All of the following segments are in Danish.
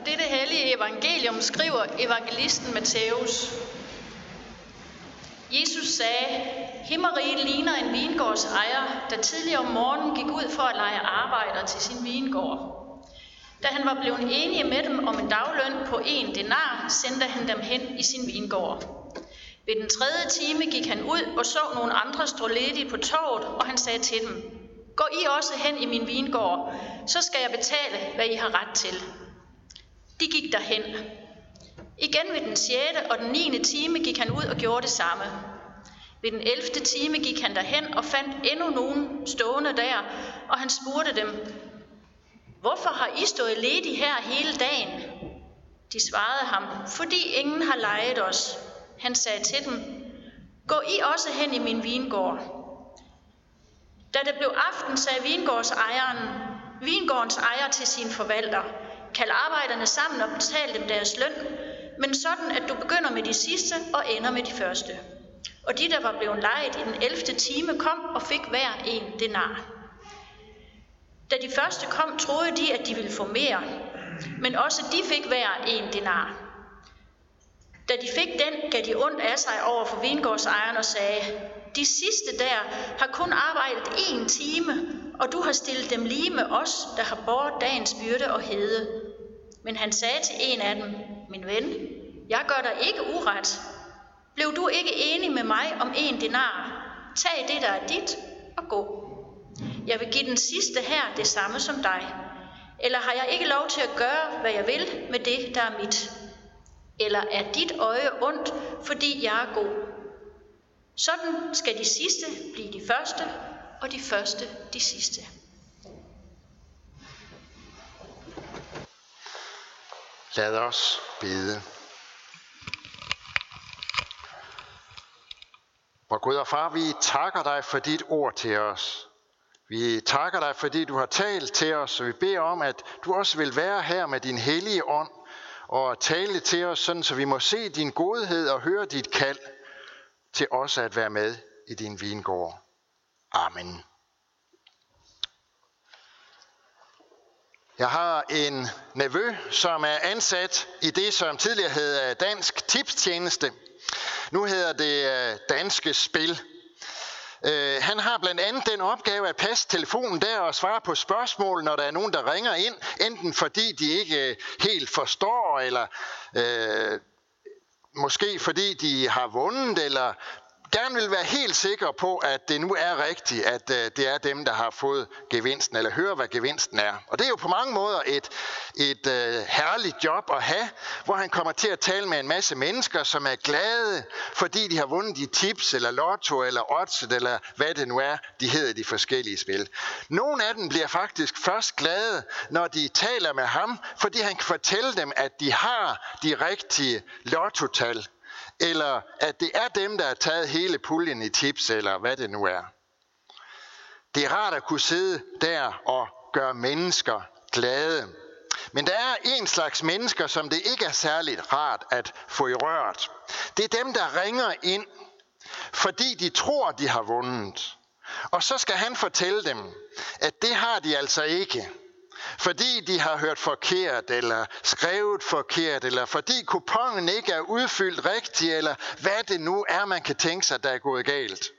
Og dette hellige evangelium skriver evangelisten Matthæus. Jesus sagde, Himmeriget ligner en vingårds ejer, der tidligere om morgenen gik ud for at lege arbejder til sin vingård. Da han var blevet enige med dem om en dagløn på en denar, sendte han dem hen i sin vingård. Ved den tredje time gik han ud og så nogle andre stå ledige på torvet, og han sagde til dem, Gå I også hen i min vingård, så skal jeg betale, hvad I har ret til. De gik derhen. Igen ved den 6. og den 9. time gik han ud og gjorde det samme. Ved den 11. time gik han derhen og fandt endnu nogen stående der, og han spurgte dem, Hvorfor har I stået ledige her hele dagen? De svarede ham, fordi ingen har lejet os. Han sagde til dem, Gå I også hen i min vingård. Da det blev aften, sagde vingårdsejeren, vingårdens ejer til sin forvalter, Kald arbejderne sammen og betal dem deres løn, men sådan, at du begynder med de sidste og ender med de første. Og de, der var blevet lejet i den 11. time, kom og fik hver en denar. Da de første kom, troede de, at de ville få mere, men også de fik hver en denar. Da de fik den, gav de ondt af sig over for vingårdsejeren og sagde, de sidste der har kun arbejdet en time, og du har stillet dem lige med os, der har båret dagens byrde og hede. Men han sagde til en af dem, min ven, jeg gør dig ikke uret. Blev du ikke enig med mig om en denar? Tag det, der er dit, og gå. Jeg vil give den sidste her det samme som dig. Eller har jeg ikke lov til at gøre, hvad jeg vil med det, der er mit? Eller er dit øje ondt, fordi jeg er god? Sådan skal de sidste blive de første, og de første de sidste. Lad os bede. Hvor Gud og far, vi takker dig for dit ord til os. Vi takker dig, fordi du har talt til os, og vi beder om, at du også vil være her med din hellige ånd og tale til os, sådan så vi må se din godhed og høre dit kald til også at være med i din vingård. Amen. Jeg har en nevø, som er ansat i det, som tidligere hed øh, Dansk Tipstjeneste. Nu hedder det øh, Danske Spil. Øh, han har blandt andet den opgave at passe telefonen der og svare på spørgsmål, når der er nogen, der ringer ind, enten fordi de ikke helt forstår, eller øh, måske fordi de har vundet, eller gerne vil være helt sikre på, at det nu er rigtigt, at øh, det er dem, der har fået gevinsten, eller hører, hvad gevinsten er. Og det er jo på mange måder et, et øh, herligt job at have, hvor han kommer til at tale med en masse mennesker, som er glade, fordi de har vundet de tips, eller lotto, eller oddset, eller hvad det nu er, de hedder de forskellige spil. Nogle af dem bliver faktisk først glade, når de taler med ham, fordi han kan fortælle dem, at de har de rigtige lottotal eller at det er dem, der har taget hele puljen i tips, eller hvad det nu er. Det er rart at kunne sidde der og gøre mennesker glade. Men der er en slags mennesker, som det ikke er særligt rart at få i rørt. Det er dem, der ringer ind, fordi de tror, de har vundet. Og så skal han fortælle dem, at det har de altså ikke fordi de har hørt forkert, eller skrevet forkert, eller fordi kupongen ikke er udfyldt rigtigt, eller hvad det nu er, man kan tænke sig, der er gået galt.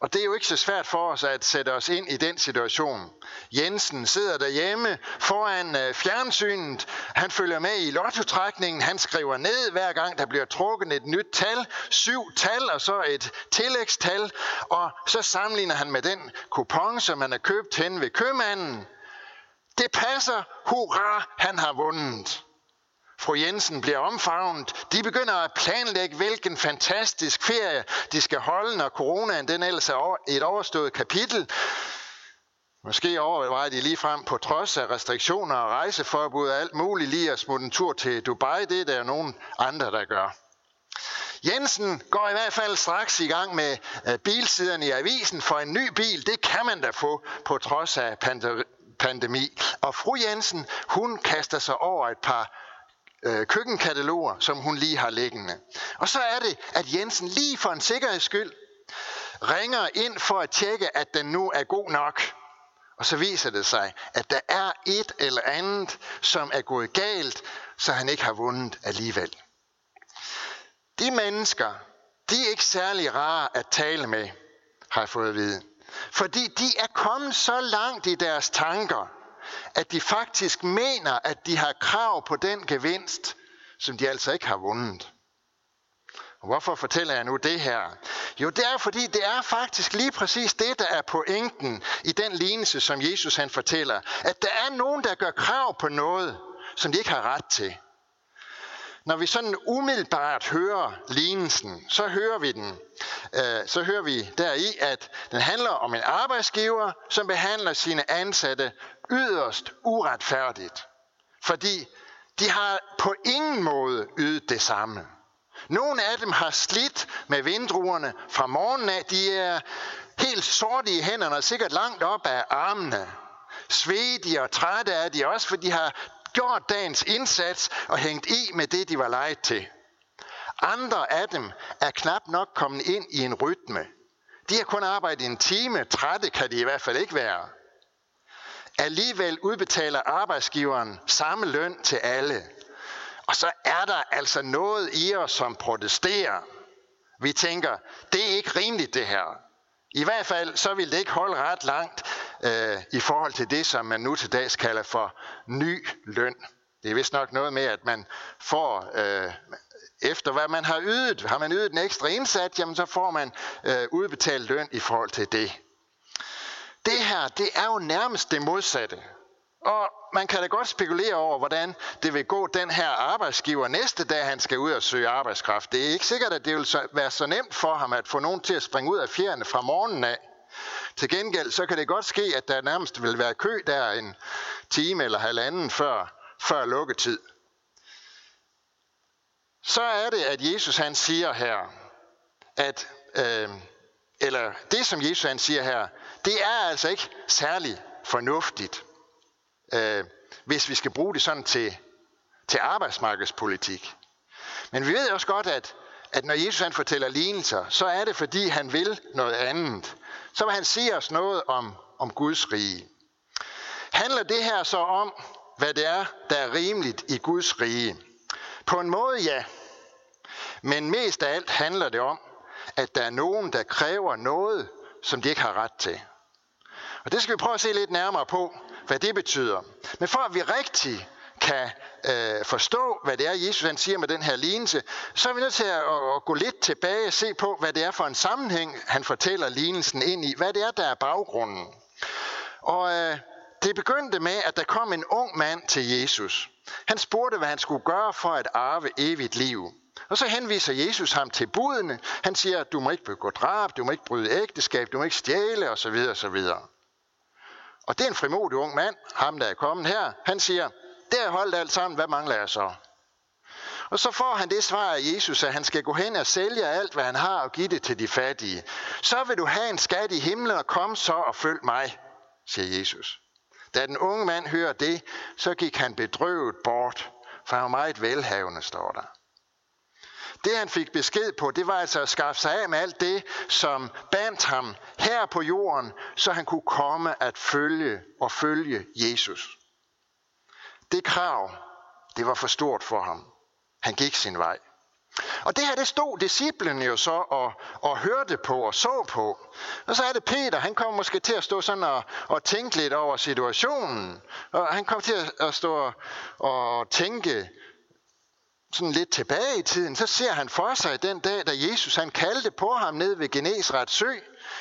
Og det er jo ikke så svært for os at sætte os ind i den situation. Jensen sidder derhjemme foran øh, fjernsynet. Han følger med i lottotrækningen. Han skriver ned hver gang, der bliver trukket et nyt tal. Syv tal og så et tillægstal. Og så sammenligner han med den kupon, som han har købt hen ved købmanden. Det passer. Hurra, han har vundet. Fru Jensen bliver omfavnet. De begynder at planlægge, hvilken fantastisk ferie de skal holde, når coronaen den ellers er et overstået kapitel. Måske overvejer de lige frem på trods af restriktioner og rejseforbud og alt muligt lige at smutte en tur til Dubai. Det er der nogen andre, der gør. Jensen går i hvert fald straks i gang med øh, bilsiderne i avisen for en ny bil. Det kan man da få på trods af pandemi. Og fru Jensen, hun kaster sig over et par øh, køkkenkataloger, som hun lige har liggende. Og så er det, at Jensen lige for en sikkerheds skyld ringer ind for at tjekke, at den nu er god nok. Og så viser det sig, at der er et eller andet, som er gået galt, så han ikke har vundet alligevel. De mennesker, de er ikke særlig rare at tale med, har jeg fået at vide. Fordi de er kommet så langt i deres tanker, at de faktisk mener, at de har krav på den gevinst, som de altså ikke har vundet. Og hvorfor fortæller jeg nu det her? Jo, det er fordi, det er faktisk lige præcis det, der er pointen i den lignelse, som Jesus han fortæller. At der er nogen, der gør krav på noget, som de ikke har ret til. Når vi sådan umiddelbart hører lignelsen, så hører vi den, øh, så hører vi deri, at den handler om en arbejdsgiver, som behandler sine ansatte yderst uretfærdigt. Fordi de har på ingen måde ydet det samme. Nogle af dem har slidt med vindruerne fra morgenen af. De er helt sorte i hænderne og sikkert langt op af armene. Svedige og trætte er de også, for de har gjort dagens indsats og hængt i med det, de var lejet til. Andre af dem er knap nok kommet ind i en rytme. De har kun arbejdet en time, trætte kan de i hvert fald ikke være. Alligevel udbetaler arbejdsgiveren samme løn til alle. Og så er der altså noget i os, som protesterer. Vi tænker, det er ikke rimeligt det her. I hvert fald så vil det ikke holde ret langt øh, i forhold til det, som man nu til dags kalder for ny løn. Det er vist nok noget med, at man får, øh, efter hvad man har ydet, har man ydet en ekstra indsats, jamen så får man øh, udbetalt løn i forhold til det. Det her, det er jo nærmest det modsatte. Og man kan da godt spekulere over, hvordan det vil gå den her arbejdsgiver næste dag, han skal ud og søge arbejdskraft. Det er ikke sikkert, at det vil være så nemt for ham at få nogen til at springe ud af fjerne fra morgenen af. Til gengæld så kan det godt ske, at der nærmest vil være kø der en time eller halvanden før, før lukketid. Så er det, at Jesus han siger her, at, øh, eller det som Jesus han siger her, det er altså ikke særlig fornuftigt øh, hvis vi skal bruge det sådan til, til arbejdsmarkedspolitik. Men vi ved også godt, at, at når Jesus han fortæller lignelser, så er det fordi han vil noget andet. Så vil han sige os noget om, om Guds rige. Handler det her så om, hvad det er, der er rimeligt i Guds rige? På en måde ja. Men mest af alt handler det om, at der er nogen, der kræver noget, som de ikke har ret til. Og det skal vi prøve at se lidt nærmere på, hvad det betyder. Men for at vi rigtig kan øh, forstå, hvad det er, Jesus han siger med den her lignelse, så er vi nødt til at, at, at gå lidt tilbage og se på, hvad det er for en sammenhæng, han fortæller lignelsen ind i. Hvad det er, der er baggrunden. Og øh, det begyndte med, at der kom en ung mand til Jesus. Han spurgte, hvad han skulle gøre for at arve evigt liv. Og så henviser Jesus ham til budene. Han siger, at du må ikke begå drab, du må ikke bryde ægteskab, du må ikke stjæle osv. osv. Og det er en frimodig ung mand, ham der er kommet her. Han siger, det er holdt alt sammen, hvad mangler jeg så? Og så får han det svar af Jesus, at han skal gå hen og sælge alt, hvad han har, og give det til de fattige. Så vil du have en skat i himlen, og kom så og følg mig, siger Jesus. Da den unge mand hører det, så gik han bedrøvet bort, for han var meget velhavende, står der. Det han fik besked på, det var altså at skaffe sig af med alt det, som bandt ham her på jorden, så han kunne komme at følge og følge Jesus. Det krav, det var for stort for ham. Han gik sin vej. Og det her, det stod disciplen jo så og, og hørte på og så på. Og så er det Peter, han kom måske til at stå sådan og, og tænke lidt over situationen. Og han kom til at, at stå og, og tænke, sådan lidt tilbage i tiden, så ser han for sig den dag, da Jesus han kaldte på ham ned ved Genesrets sø.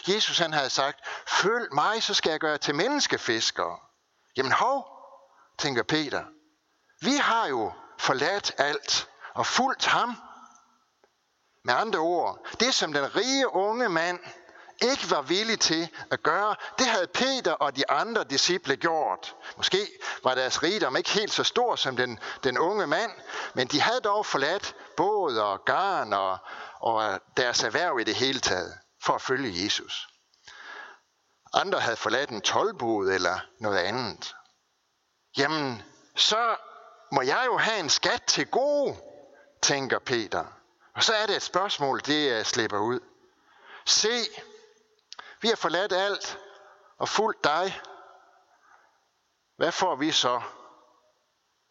Jesus han havde sagt, følg mig, så skal jeg gøre til menneskefiskere. Jamen hov, tænker Peter, vi har jo forladt alt og fulgt ham. Med andre ord, det som den rige unge mand ikke var villig til at gøre, det havde Peter og de andre disciple gjort. Måske var deres rigdom ikke helt så stor som den, den unge mand, men de havde dog forladt båd og garn og, og deres erhverv i det hele taget for at følge Jesus. Andre havde forladt en tolvbod eller noget andet. Jamen, så må jeg jo have en skat til gode, tænker Peter. Og så er det et spørgsmål, det øh, slipper ud. Se, vi har forladt alt og fulgt dig. hvad får vi så?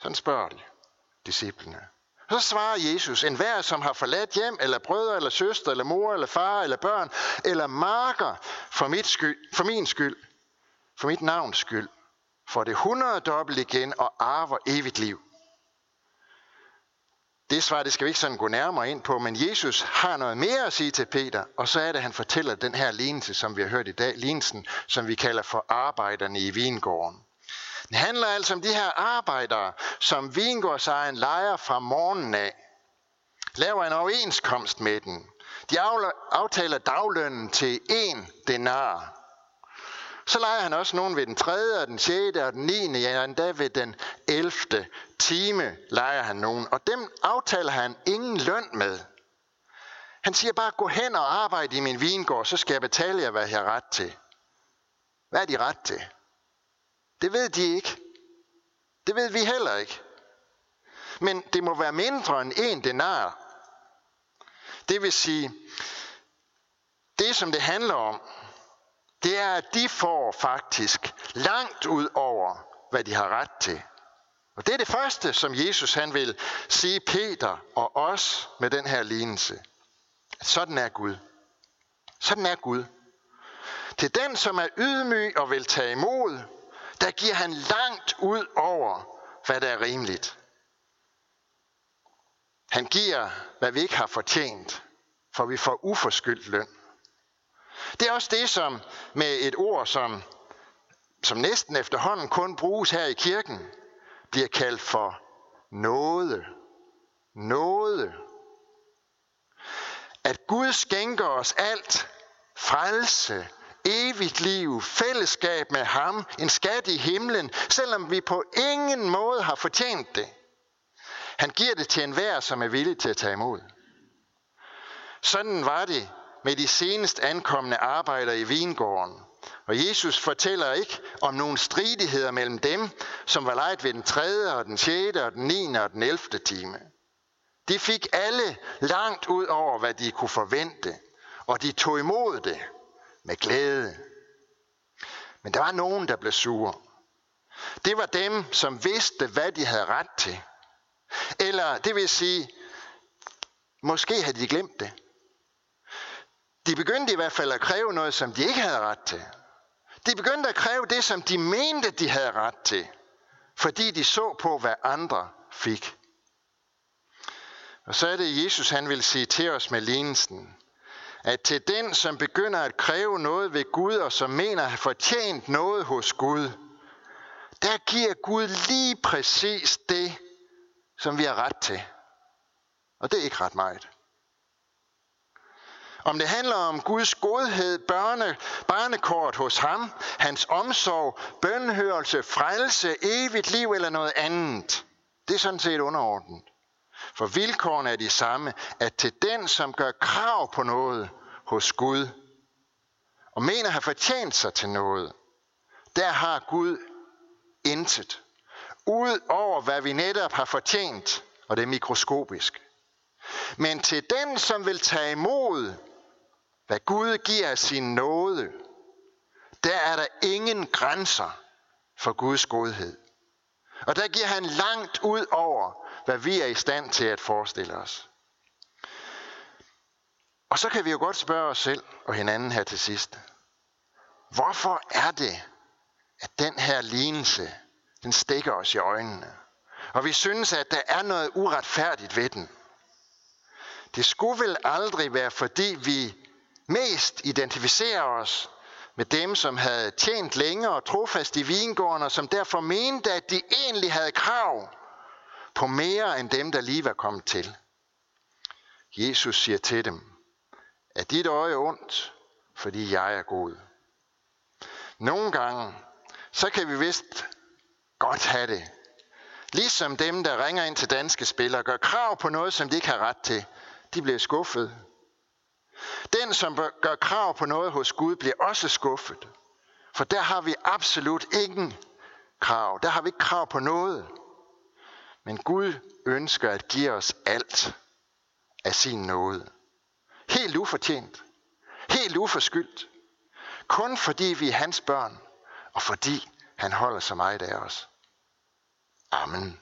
Sådan spørger de, disciplene. Så svarer Jesus, en hver, som har forladt hjem, eller brødre, eller søster, eller mor, eller far, eller børn, eller marker, for, mit skyld, for min skyld, for mit navns skyld, får det hundrede dobbelt igen og arver evigt liv. Det svar, det skal vi ikke sådan gå nærmere ind på, men Jesus har noget mere at sige til Peter, og så er det, at han fortæller den her lignelse, som vi har hørt i dag, lignelsen, som vi kalder for arbejderne i vingården. Det handler altså om de her arbejdere, som vingårdsejeren leger fra morgenen af. Laver en overenskomst med den. De aftaler daglønnen til en denar. Så leger han også nogen ved den tredje, og den sjette, og den niende, ja endda ved den elfte time leger han nogen. Og dem aftaler han ingen løn med. Han siger bare, gå hen og arbejde i min vingård, så skal jeg betale jer, hvad jeg har ret til. Hvad er de ret til? Det ved de ikke. Det ved vi heller ikke. Men det må være mindre end en denar. Det vil sige, det som det handler om, det er, at de får faktisk langt ud over, hvad de har ret til. Og det er det første, som Jesus han vil sige Peter og os med den her lignelse. Sådan er Gud. Sådan er Gud. Til den, som er ydmyg og vil tage imod, der giver han langt ud over, hvad der er rimeligt. Han giver, hvad vi ikke har fortjent, for vi får uforskyldt løn. Det er også det, som med et ord, som, som næsten efterhånden kun bruges her i kirken, bliver kaldt for nåde. Nåde. At Gud skænker os alt, frelse, evigt liv, fællesskab med ham, en skat i himlen, selvom vi på ingen måde har fortjent det. Han giver det til enhver, som er villig til at tage imod. Sådan var det med de senest ankommende arbejdere i vingården. Og Jesus fortæller ikke om nogle stridigheder mellem dem, som var lejet ved den tredje og den sjette og den niende og den elfte time. De fik alle langt ud over, hvad de kunne forvente, og de tog imod det med glæde. Men der var nogen, der blev sure. Det var dem, som vidste, hvad de havde ret til. Eller det vil sige, måske havde de glemt det. De begyndte i hvert fald at kræve noget, som de ikke havde ret til. De begyndte at kræve det, som de mente, de havde ret til, fordi de så på, hvad andre fik. Og så er det Jesus, han vil sige til os med lignelsen, at til den, som begynder at kræve noget ved Gud, og som mener at have fortjent noget hos Gud, der giver Gud lige præcis det, som vi har ret til. Og det er ikke ret meget. Om det handler om Guds godhed, børne, barnekort hos ham, hans omsorg, bønhørelse, frelse, evigt liv eller noget andet. Det er sådan set underordnet. For vilkårene er de samme, at til den, som gør krav på noget hos Gud, og mener har fortjent sig til noget, der har Gud intet. Ud over hvad vi netop har fortjent, og det er mikroskopisk. Men til den, som vil tage imod hvad Gud giver af sin nåde, der er der ingen grænser for Guds godhed. Og der giver han langt ud over, hvad vi er i stand til at forestille os. Og så kan vi jo godt spørge os selv og hinanden her til sidst. Hvorfor er det, at den her lignelse, den stikker os i øjnene? Og vi synes, at der er noget uretfærdigt ved den. Det skulle vel aldrig være, fordi vi mest identificerer os med dem, som havde tjent længe og trofast i vingården, og som derfor mente, at de egentlig havde krav på mere end dem, der lige var kommet til. Jesus siger til dem, at dit øje ondt, fordi jeg er god. Nogle gange, så kan vi vist godt have det. Ligesom dem, der ringer ind til danske spillere, gør krav på noget, som de ikke har ret til. De bliver skuffet, den, som gør krav på noget hos Gud, bliver også skuffet. For der har vi absolut ingen krav. Der har vi ikke krav på noget. Men Gud ønsker at give os alt af sin nåde. Helt ufortjent. Helt uforskyldt. Kun fordi vi er hans børn, og fordi han holder så meget af os. Amen.